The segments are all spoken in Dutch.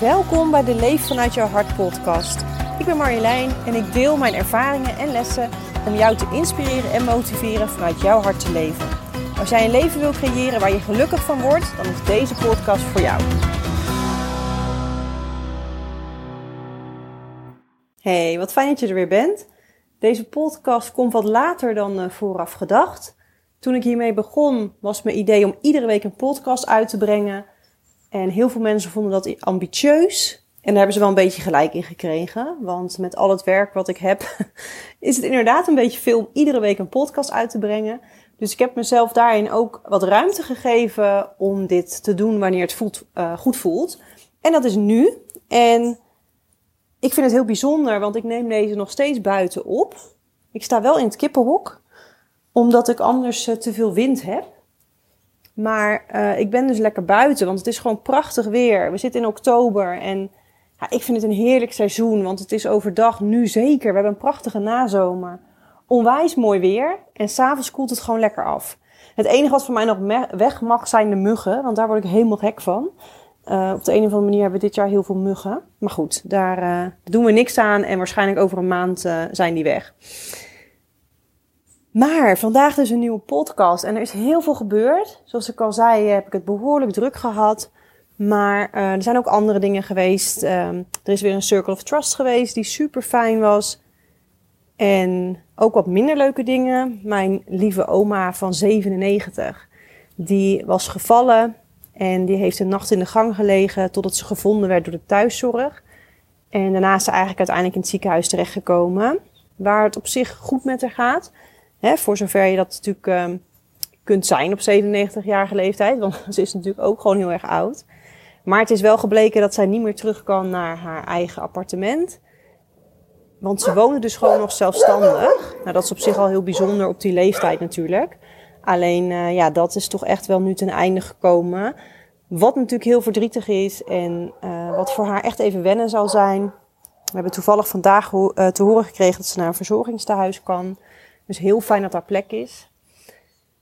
Welkom bij de Leef vanuit jouw hart podcast. Ik ben Marjolein en ik deel mijn ervaringen en lessen om jou te inspireren en motiveren vanuit jouw hart te leven. Als jij een leven wil creëren waar je gelukkig van wordt, dan is deze podcast voor jou. Hey, wat fijn dat je er weer bent. Deze podcast komt wat later dan uh, vooraf gedacht. Toen ik hiermee begon, was mijn idee om iedere week een podcast uit te brengen. En heel veel mensen vonden dat ambitieus. En daar hebben ze wel een beetje gelijk in gekregen. Want met al het werk wat ik heb, is het inderdaad een beetje veel om iedere week een podcast uit te brengen. Dus ik heb mezelf daarin ook wat ruimte gegeven om dit te doen wanneer het voelt, uh, goed voelt. En dat is nu. En ik vind het heel bijzonder, want ik neem deze nog steeds buiten op. Ik sta wel in het kippenhok, omdat ik anders uh, te veel wind heb. Maar uh, ik ben dus lekker buiten, want het is gewoon prachtig weer. We zitten in oktober en ja, ik vind het een heerlijk seizoen, want het is overdag nu zeker. We hebben een prachtige nazomer. Onwijs mooi weer en s'avonds koelt het gewoon lekker af. Het enige wat voor mij nog weg mag zijn de muggen, want daar word ik helemaal gek van. Uh, op de een of andere manier hebben we dit jaar heel veel muggen. Maar goed, daar uh, doen we niks aan en waarschijnlijk over een maand zijn die weg. Maar vandaag dus een nieuwe podcast en er is heel veel gebeurd. Zoals ik al zei, heb ik het behoorlijk druk gehad. Maar er zijn ook andere dingen geweest. er is weer een Circle of Trust geweest die super fijn was. En ook wat minder leuke dingen. Mijn lieve oma van 97, die was gevallen en die heeft een nacht in de gang gelegen totdat ze gevonden werd door de thuiszorg. En daarna is ze eigenlijk uiteindelijk in het ziekenhuis terechtgekomen. Waar het op zich goed met haar gaat. Hè, voor zover je dat natuurlijk um, kunt zijn op 97-jarige leeftijd. Want ze is natuurlijk ook gewoon heel erg oud. Maar het is wel gebleken dat zij niet meer terug kan naar haar eigen appartement. Want ze wonen dus gewoon nog zelfstandig. Nou, dat is op zich al heel bijzonder op die leeftijd natuurlijk. Alleen uh, ja, dat is toch echt wel nu ten einde gekomen. Wat natuurlijk heel verdrietig is en uh, wat voor haar echt even wennen zal zijn. We hebben toevallig vandaag uh, te horen gekregen dat ze naar een verzorgingstehuis kan. Dus heel fijn dat daar plek is.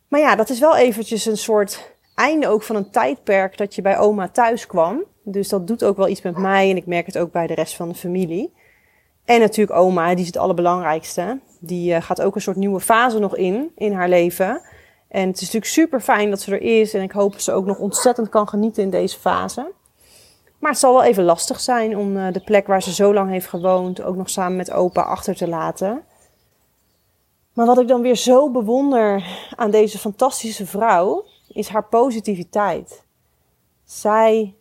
Maar ja, dat is wel eventjes een soort einde ook van een tijdperk dat je bij oma thuis kwam. Dus dat doet ook wel iets met mij en ik merk het ook bij de rest van de familie. En natuurlijk oma, die is het allerbelangrijkste. Die gaat ook een soort nieuwe fase nog in, in haar leven. En het is natuurlijk super fijn dat ze er is. En ik hoop dat ze ook nog ontzettend kan genieten in deze fase. Maar het zal wel even lastig zijn om eh, de plek waar ze zo lang heeft gewoond ook nog samen met opa achter te laten. Maar wat ik dan weer zo bewonder aan deze fantastische vrouw is haar positiviteit. Zij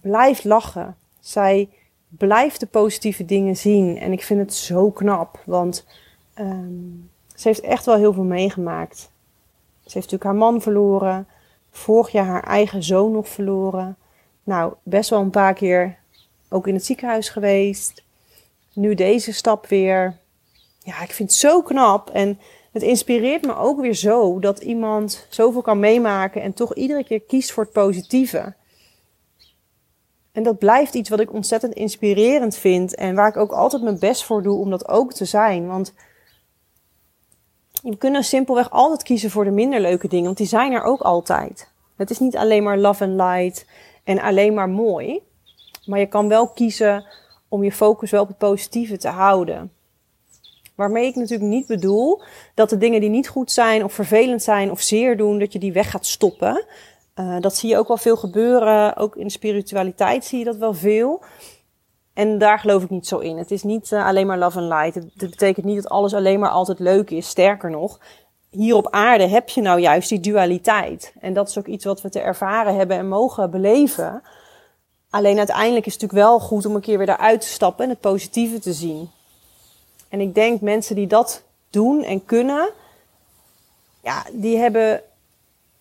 blijft lachen. Zij blijft de positieve dingen zien. En ik vind het zo knap, want um, ze heeft echt wel heel veel meegemaakt. Ze heeft natuurlijk haar man verloren. Vorig jaar haar eigen zoon nog verloren. Nou, best wel een paar keer ook in het ziekenhuis geweest. Nu deze stap weer. Ja, ik vind het zo knap. En het inspireert me ook weer zo dat iemand zoveel kan meemaken en toch iedere keer kiest voor het positieve. En dat blijft iets wat ik ontzettend inspirerend vind en waar ik ook altijd mijn best voor doe om dat ook te zijn. Want we kunnen simpelweg altijd kiezen voor de minder leuke dingen, want die zijn er ook altijd. Het is niet alleen maar love and light en alleen maar mooi. Maar je kan wel kiezen om je focus wel op het positieve te houden. Waarmee ik natuurlijk niet bedoel dat de dingen die niet goed zijn of vervelend zijn of zeer doen, dat je die weg gaat stoppen. Uh, dat zie je ook wel veel gebeuren. Ook in spiritualiteit zie je dat wel veel. En daar geloof ik niet zo in. Het is niet uh, alleen maar love and light. Het, het, betekent niet dat alles alleen maar altijd leuk is. Sterker nog, hier op aarde heb je nou juist die dualiteit. En dat is ook iets wat we te ervaren hebben en mogen beleven. Alleen uiteindelijk is het natuurlijk wel goed om een keer weer daaruit te stappen en het positieve te zien. En ik denk mensen die dat doen en kunnen, ja, die hebben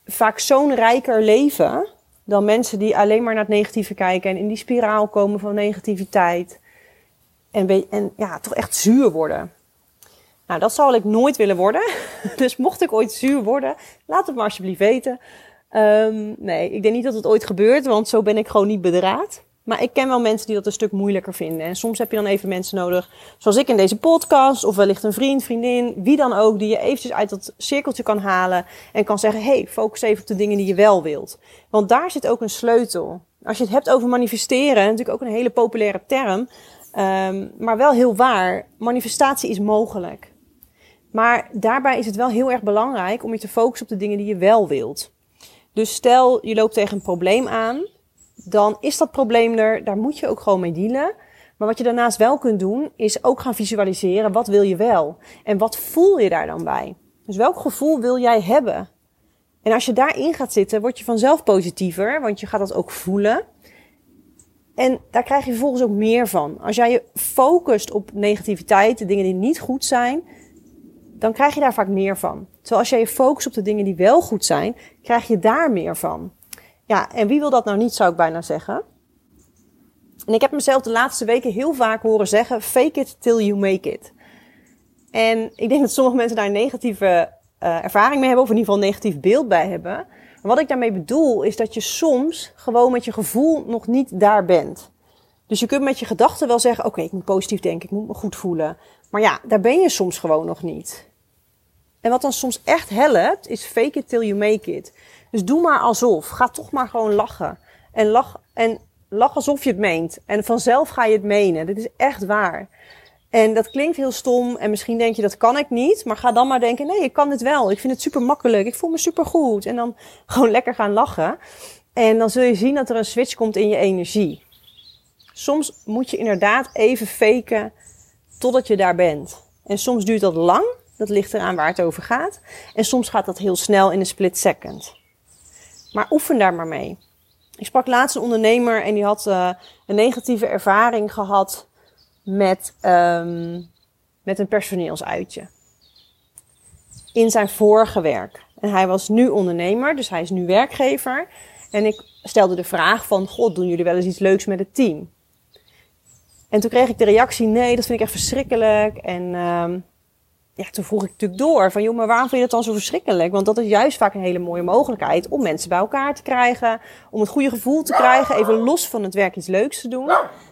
vaak zo'n rijker leven dan mensen die alleen maar naar het negatieve kijken en in die spiraal komen van negativiteit. En, en ja, toch echt zuur worden. Nou, dat zal ik nooit willen worden. Dus mocht ik ooit zuur worden, laat het maar alsjeblieft weten. Um, nee, ik denk niet dat het ooit gebeurt, want zo ben ik gewoon niet bedraad. Maar ik ken wel mensen die dat een stuk moeilijker vinden. En soms heb je dan even mensen nodig, zoals ik in deze podcast, of wellicht een vriend, vriendin, wie dan ook, die je eventjes uit dat cirkeltje kan halen en kan zeggen: hey, focus even op de dingen die je wel wilt. Want daar zit ook een sleutel. Als je het hebt over manifesteren, natuurlijk ook een hele populaire term, um, maar wel heel waar. Manifestatie is mogelijk. Maar daarbij is het wel heel erg belangrijk om je te focussen op de dingen die je wel wilt. Dus stel je loopt tegen een probleem aan, dan is dat probleem er, daar moet je ook gewoon mee dealen. Maar wat je daarnaast wel kunt doen, is ook gaan visualiseren wat wil je wel en wat voel je daar dan bij. Dus welk gevoel wil jij hebben? En als je daarin gaat zitten, word je vanzelf positiever, want je gaat dat ook voelen. En daar krijg je vervolgens ook meer van. Als jij je focust op negativiteit, de dingen die niet goed zijn, dan krijg je daar vaak meer van. Terwijl als jij je focust op de dingen die wel goed zijn, krijg je daar meer van. Ja, en wie wil dat nou niet, zou ik bijna zeggen. En ik heb mezelf de laatste weken heel vaak horen zeggen: fake it till you make it. En ik denk dat sommige mensen daar een negatieve uh, ervaring mee hebben, of in ieder geval een negatief beeld bij hebben. Maar wat ik daarmee bedoel, is dat je soms gewoon met je gevoel nog niet daar bent. Dus je kunt met je gedachten wel zeggen: oké, ik moet positief denken, ik moet me goed voelen. Maar ja, daar ben je soms gewoon nog niet. En wat dan soms echt helpt, is fake it till you make it. Dus doe maar alsof. Ga toch maar gewoon lachen. En lach, en lach alsof je het meent. En vanzelf ga je het menen. Dit is echt waar. En dat klinkt heel stom en misschien denk je dat kan ik niet. Maar ga dan maar denken, nee, ik kan dit wel. Ik vind het super makkelijk. Ik voel me super goed. En dan gewoon lekker gaan lachen. En dan zul je zien dat er een switch komt in je energie. Soms moet je inderdaad even faken totdat je daar bent. En soms duurt dat lang. Dat ligt eraan waar het over gaat. En soms gaat dat heel snel in een split second. Maar oefen daar maar mee. Ik sprak laatst een ondernemer en die had uh, een negatieve ervaring gehad met, um, met een personeelsuitje. In zijn vorige werk. En hij was nu ondernemer, dus hij is nu werkgever. En ik stelde de vraag van, god, doen jullie wel eens iets leuks met het team? En toen kreeg ik de reactie, nee, dat vind ik echt verschrikkelijk. En um, ja, toen vroeg ik natuurlijk door van, joh, maar waarom vind je dat dan zo verschrikkelijk? Want dat is juist vaak een hele mooie mogelijkheid om mensen bij elkaar te krijgen, om het goede gevoel te krijgen, even los van het werk iets leuks te doen.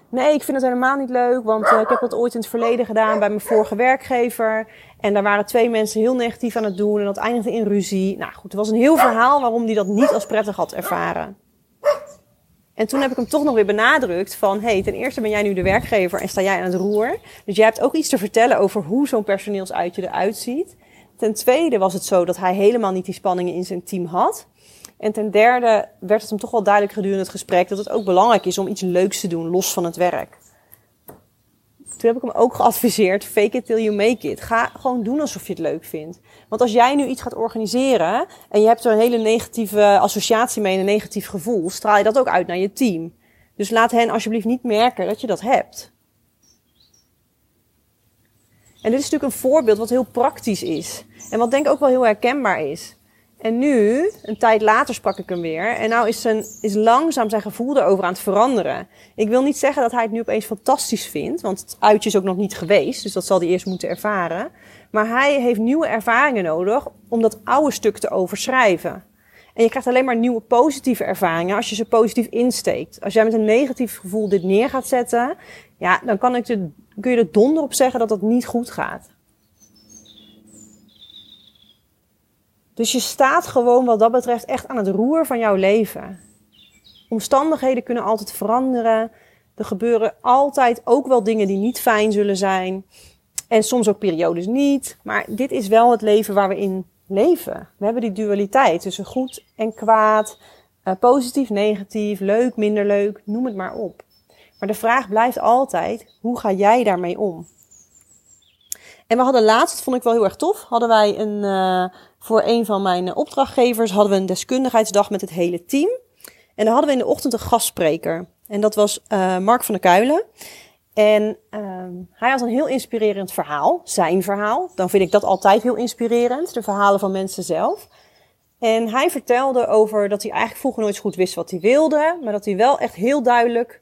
Nee, ik vind het helemaal niet leuk, want uh, ik heb dat ooit in het verleden gedaan bij mijn vorige werkgever. En daar waren twee mensen heel negatief aan het doen en dat eindigde in ruzie. Nou goed, er was een heel verhaal waarom die dat niet als prettig had ervaren. En toen heb ik hem toch nog weer benadrukt van, hey, ten eerste ben jij nu de werkgever en sta jij aan het roer. Dus jij hebt ook iets te vertellen over hoe zo'n personeelsuitje eruit ziet. Ten tweede was het zo dat hij helemaal niet die spanningen in zijn team had. En ten derde werd het hem toch wel duidelijk gedurende het gesprek dat het ook belangrijk is om iets leuks te doen, los van het werk. Toen heb ik hem ook geadviseerd, fake it till you make it. Ga gewoon doen alsof je het leuk vindt. Want als jij nu iets gaat organiseren en je hebt er een hele negatieve associatie mee, een negatief gevoel, straal je dat ook uit naar je team. Dus laat hen alsjeblieft niet merken dat je dat hebt. En dit is natuurlijk een voorbeeld wat heel praktisch is. En wat denk ik ook wel heel herkenbaar is. En nu, een tijd later sprak ik hem weer. En nou is, zijn, is langzaam zijn gevoel erover aan het veranderen. Ik wil niet zeggen dat hij het nu opeens fantastisch vindt. Want het uitje is ook nog niet geweest. Dus dat zal hij eerst moeten ervaren. Maar hij heeft nieuwe ervaringen nodig om dat oude stuk te overschrijven. En je krijgt alleen maar nieuwe positieve ervaringen als je ze positief insteekt. Als jij met een negatief gevoel dit neer gaat zetten, ja, dan kan ik de, kun je er donder op zeggen dat dat niet goed gaat. Dus je staat gewoon wat dat betreft echt aan het roer van jouw leven. Omstandigheden kunnen altijd veranderen. Er gebeuren altijd ook wel dingen die niet fijn zullen zijn. En soms ook periodes niet. Maar dit is wel het leven waar we in leven. We hebben die dualiteit tussen goed en kwaad, uh, positief, negatief, leuk, minder leuk, noem het maar op. Maar de vraag blijft altijd, hoe ga jij daarmee om? En we hadden laatst, vond ik wel heel erg tof, hadden wij een, uh, voor een van mijn opdrachtgevers hadden we een deskundigheidsdag met het hele team. En dan hadden we in de ochtend een gastspreker. En dat was uh, Mark van der Kuilen. En ehm, hij had een heel inspirerend verhaal, zijn verhaal. Dan vind ik dat altijd heel inspirerend, de verhalen van mensen zelf. En hij vertelde over dat hij eigenlijk vroeger nooit zo goed wist wat hij wilde, maar dat hij wel echt heel duidelijk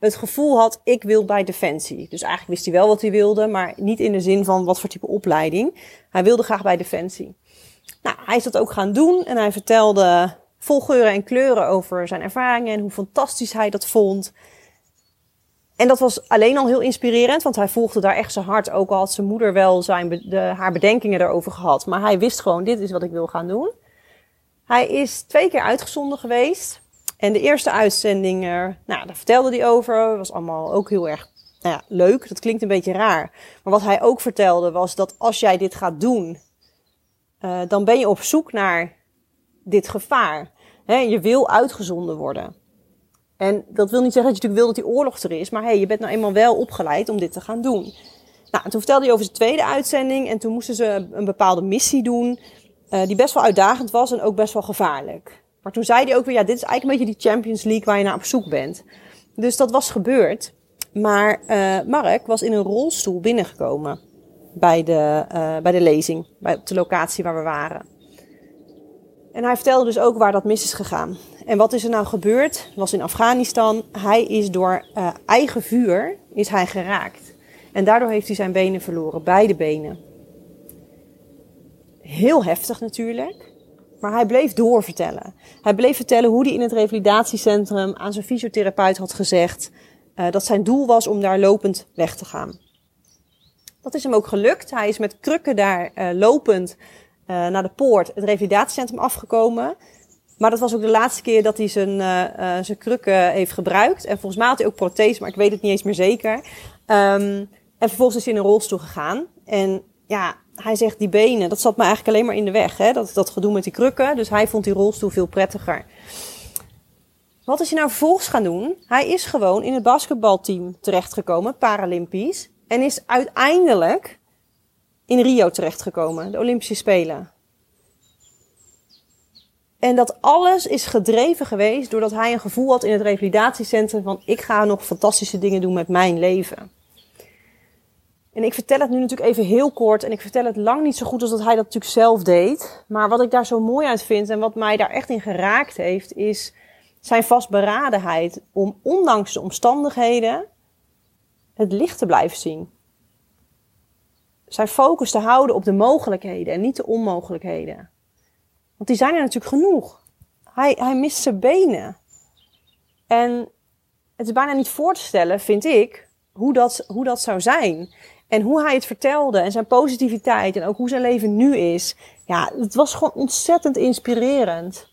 het gevoel had, ik wil bij Defensie. Dus eigenlijk wist hij wel wat hij wilde, maar niet in de zin van wat voor type opleiding. Hij wilde graag bij Defensie. Nou, hij is dat ook gaan doen en hij vertelde vol geuren en kleuren over zijn ervaringen en hoe fantastisch hij dat vond. En dat was alleen al heel inspirerend, want hij volgde daar echt zijn hart. Ook al had zijn moeder wel zijn, de, haar bedenkingen erover gehad. Maar hij wist gewoon, dit is wat ik wil gaan doen. Hij is twee keer uitgezonden geweest. En de eerste uitzending, nou, daar vertelde hij over. was allemaal ook heel erg nou ja, leuk. Dat klinkt een beetje raar. Maar wat hij ook vertelde was dat als jij dit gaat doen, uh, dan ben je op zoek naar dit gevaar. Je wil uitgezonden worden. En dat wil niet zeggen dat je natuurlijk wil dat die oorlog er is. Maar hey, je bent nou eenmaal wel opgeleid om dit te gaan doen. Nou, en toen vertelde hij over zijn tweede uitzending. En toen moesten ze een bepaalde missie doen. Uh, die best wel uitdagend was en ook best wel gevaarlijk. Maar toen zei hij ook weer, ja, dit is eigenlijk een beetje die Champions League waar je naar op zoek bent. Dus dat was gebeurd. Maar uh, Mark was in een rolstoel binnengekomen bij de, uh, bij de lezing, bij de locatie waar we waren. En hij vertelde dus ook waar dat mis is gegaan. En wat is er nou gebeurd? Was in Afghanistan. Hij is door uh, eigen vuur is hij geraakt. En daardoor heeft hij zijn benen verloren, beide benen. Heel heftig natuurlijk. Maar hij bleef doorvertellen. Hij bleef vertellen hoe hij in het revalidatiecentrum aan zijn fysiotherapeut had gezegd uh, dat zijn doel was om daar lopend weg te gaan. Dat is hem ook gelukt. Hij is met krukken daar uh, lopend uh, naar de poort het revalidatiecentrum afgekomen. Maar dat was ook de laatste keer dat hij zijn, zijn krukken heeft gebruikt. En volgens mij had hij ook prothese, maar ik weet het niet eens meer zeker. Um, en vervolgens is hij in een rolstoel gegaan. En ja, hij zegt die benen, dat zat me eigenlijk alleen maar in de weg. Hè? Dat, dat gedoe met die krukken. Dus hij vond die rolstoel veel prettiger. Wat is hij nou vervolgens gaan doen? Hij is gewoon in het basketbalteam terechtgekomen, Paralympisch. En is uiteindelijk in Rio terechtgekomen, de Olympische Spelen. En dat alles is gedreven geweest doordat hij een gevoel had in het revalidatiecentrum van ik ga nog fantastische dingen doen met mijn leven. En ik vertel het nu natuurlijk even heel kort en ik vertel het lang niet zo goed als dat hij dat natuurlijk zelf deed. Maar wat ik daar zo mooi uit vind en wat mij daar echt in geraakt heeft, is zijn vastberadenheid om ondanks de omstandigheden het licht te blijven zien. Zijn focus te houden op de mogelijkheden en niet de onmogelijkheden. Want die zijn er natuurlijk genoeg. Hij, hij mist zijn benen. En het is bijna niet voor te stellen, vind ik, hoe dat, hoe dat zou zijn. En hoe hij het vertelde en zijn positiviteit en ook hoe zijn leven nu is. Ja, het was gewoon ontzettend inspirerend.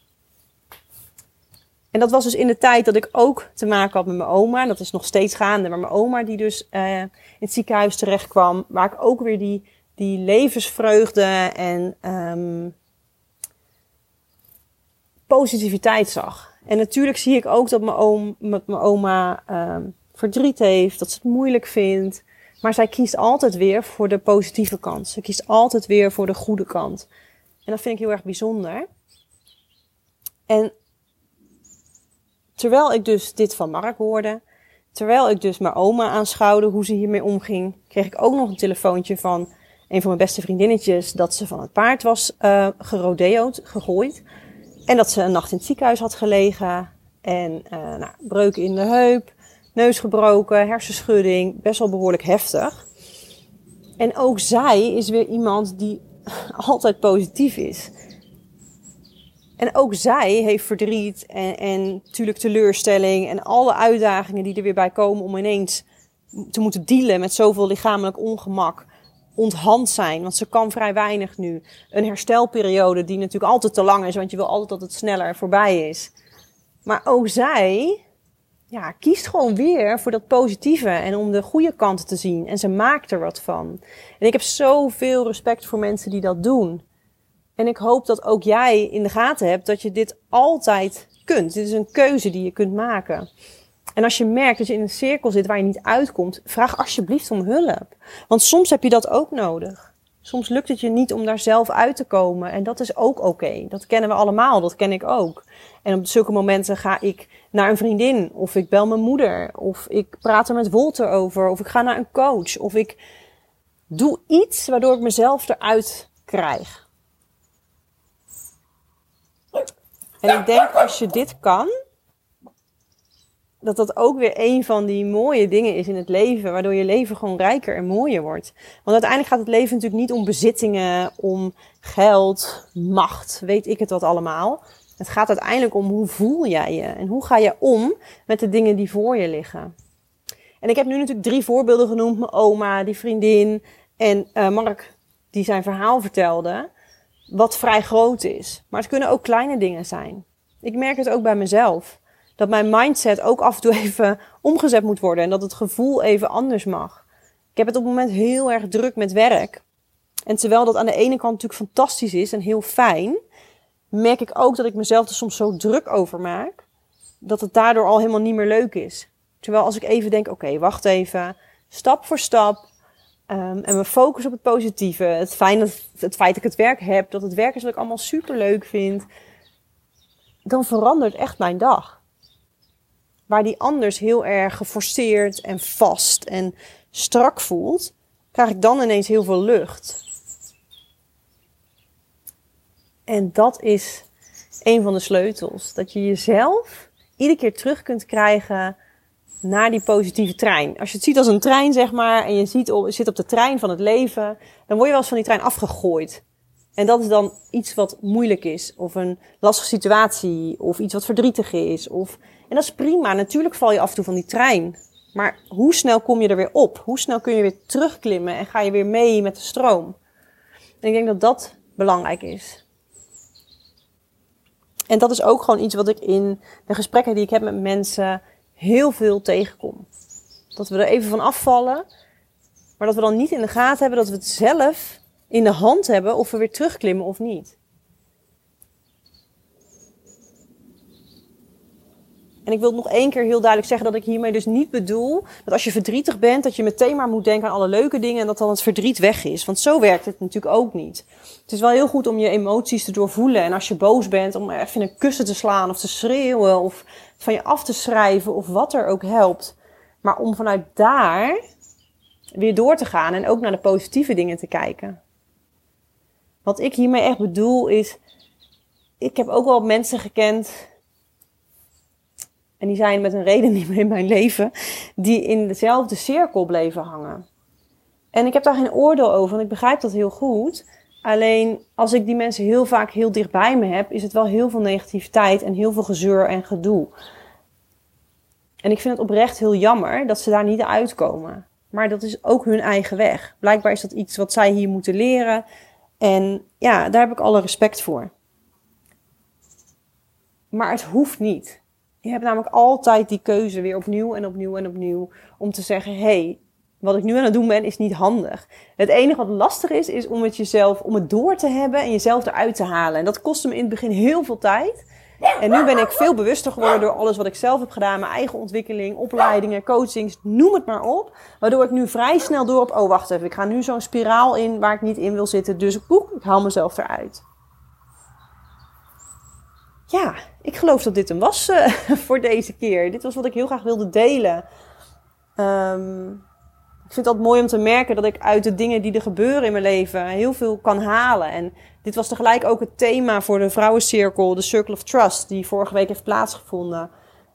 En dat was dus in de tijd dat ik ook te maken had met mijn oma. Dat is nog steeds gaande. Maar mijn oma die dus uh, in het ziekenhuis terecht kwam. Waar ik ook weer die, die levensvreugde en um, positiviteit zag. En natuurlijk zie ik ook dat mijn, oom, met mijn oma um, verdriet heeft. Dat ze het moeilijk vindt. Maar zij kiest altijd weer voor de positieve kant. Ze kiest altijd weer voor de goede kant. En dat vind ik heel erg bijzonder. En terwijl ik dus dit van Mark hoorde, terwijl ik dus mijn oma aanschouwde hoe ze hiermee omging, kreeg ik ook nog een telefoontje van een van mijn beste vriendinnetjes dat ze van het paard was uh, gegooid. En dat ze een nacht in het ziekenhuis had gelegen. En uh, nou, breuk in de heup, neus gebroken, hersenschudding, best wel behoorlijk heftig. En ook zij is weer iemand die altijd positief is. En ook zij heeft verdriet en, en natuurlijk teleurstelling en alle uitdagingen die er weer bij komen om ineens te moeten dealen met zoveel lichamelijk ongemak onthand zijn. Want ze kan vrij weinig nu. Een herstelperiode die natuurlijk altijd te lang is, want je wil altijd dat het sneller voorbij is. Maar ook zij ja, kiest gewoon weer voor dat positieve en om de goede kanten te zien. En ze maakt er wat van. En ik heb zoveel respect voor mensen die dat doen. En ik hoop dat ook jij in de gaten hebt dat je dit altijd kunt. Dit is een keuze die je kunt maken. En als je merkt dat je in een cirkel zit waar je niet uitkomt, vraag alsjeblieft om hulp. Want soms heb je dat ook nodig. Soms lukt het je niet om daar zelf uit te komen. En dat is ook oké. Dat kennen we allemaal. Dat ken ik ook. En op zulke momenten ga ik naar een vriendin. Of ik bel mijn moeder. Of ik praat er met Wolter over. Of ik ga naar een coach. Of ik doe iets waardoor ik mezelf eruit krijg. En ik denk als je dit kan, dat dat ook weer een van die mooie dingen is in het leven, waardoor je leven gewoon rijker en mooier wordt. Want uiteindelijk gaat het leven natuurlijk niet om bezittingen, om geld, macht, weet ik het wat allemaal. Het gaat uiteindelijk om hoe voel jij je en hoe ga je om met de dingen die voor je liggen. En ik heb nu natuurlijk drie voorbeelden genoemd. Mijn oma, die vriendin en uh, Mark die zijn verhaal vertelde. Wat vrij groot is. Maar het kunnen ook kleine dingen zijn. Ik merk het ook bij mezelf. Dat mijn mindset ook af en toe even omgezet moet worden. En dat het gevoel even anders mag. Ik heb het op het moment heel erg druk met werk. En terwijl dat aan de ene kant natuurlijk fantastisch is en heel fijn, merk ik ook dat ik mezelf er soms zo druk over maak, dat het daardoor al helemaal niet meer leuk is. Terwijl als ik even denk, oké, wacht even, stap voor stap, um, en me focus op het positieve, het, fijn dat, het feit dat ik het werk heb, dat het werk is wat ik allemaal super leuk vind, dan verandert echt mijn dag. Waar die anders heel erg geforceerd en vast en strak voelt, krijg ik dan ineens heel veel lucht. En dat is een van de sleutels. Dat je jezelf iedere keer terug kunt krijgen naar die positieve trein. Als je het ziet als een trein, zeg maar, en je, ziet je zit op de trein van het leven, dan word je wel eens van die trein afgegooid. En dat is dan iets wat moeilijk is, of een lastige situatie, of iets wat verdrietig is. Of... En dat is prima, natuurlijk val je af en toe van die trein. Maar hoe snel kom je er weer op? Hoe snel kun je weer terugklimmen en ga je weer mee met de stroom? En ik denk dat dat belangrijk is. En dat is ook gewoon iets wat ik in de gesprekken die ik heb met mensen heel veel tegenkom. Dat we er even van afvallen, maar dat we dan niet in de gaten hebben dat we het zelf in de hand hebben of we weer terugklimmen of niet. En ik wil nog één keer heel duidelijk zeggen dat ik hiermee dus niet bedoel dat als je verdrietig bent, dat je meteen maar moet denken aan alle leuke dingen en dat dan het verdriet weg is. Want zo werkt het natuurlijk ook niet. Het is wel heel goed om je emoties te doorvoelen. En als je boos bent, om even een kussen te slaan of te schreeuwen of van je af te schrijven of wat er ook helpt. Maar om vanuit daar weer door te gaan en ook naar de positieve dingen te kijken. Wat ik hiermee echt bedoel is, ik heb ook wel mensen gekend en die zijn met een reden niet meer in mijn leven, die in dezelfde cirkel bleven hangen. En ik heb daar geen oordeel over, want ik begrijp dat heel goed. Alleen als ik die mensen heel vaak heel dicht bij me heb, is het wel heel veel negativiteit en heel veel gezeur en gedoe. En ik vind het oprecht heel jammer dat ze daar niet uitkomen. Maar dat is ook hun eigen weg. Blijkbaar is dat iets wat zij hier moeten leren. En ja, daar heb ik alle respect voor. Maar het hoeft niet. Je hebt namelijk altijd die keuze weer opnieuw en opnieuw en opnieuw om te zeggen: hey, wat ik nu aan het doen ben, is niet handig. Het enige wat lastig is, is om het jezelf, om het door te hebben en jezelf eruit te halen. En dat kostte me in het begin heel veel tijd. En nu ben ik veel bewuster geworden door alles wat ik zelf heb gedaan. Mijn eigen ontwikkeling, opleidingen, coachings, noem het maar op. Waardoor ik nu vrij snel door op, oh wacht even, ik ga nu zo'n spiraal in waar ik niet in wil zitten. Dus poek, ik haal mezelf eruit ja, ik geloof dat dit hem was uh, voor deze keer. Dit was wat ik heel graag wilde delen. Um, ik vind het altijd mooi om te merken dat ik uit de dingen die er gebeuren in mijn leven heel veel kan halen. En dit was tegelijk ook het thema voor de vrouwencirkel, de Circle of Trust, die vorige week heeft plaatsgevonden.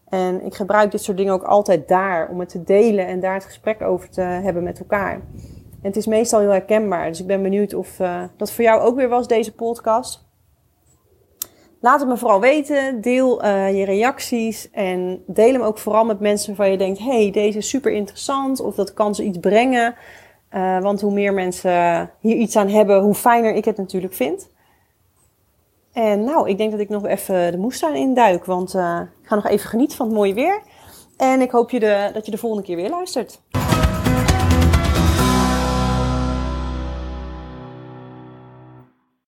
En ik gebruik dit soort dingen ook altijd daar om het te delen en daar het gesprek over te hebben met elkaar. En het is meestal heel herkenbaar, dus ik ben benieuwd of uh, dat voor jou ook weer was, deze podcast. Laat het me vooral weten. Deel uh, je reacties en deel hem ook vooral met mensen waarvan je denkt: hey, deze is super interessant of dat kan ze iets brengen. Uh, want hoe meer mensen hier iets aan hebben, hoe fijner ik het natuurlijk vind. En nou, ik denk dat ik nog even de moestuin induik, want uh, ik ga nog even genieten van het mooie weer. En ik hoop je de, dat je de volgende keer weer luistert.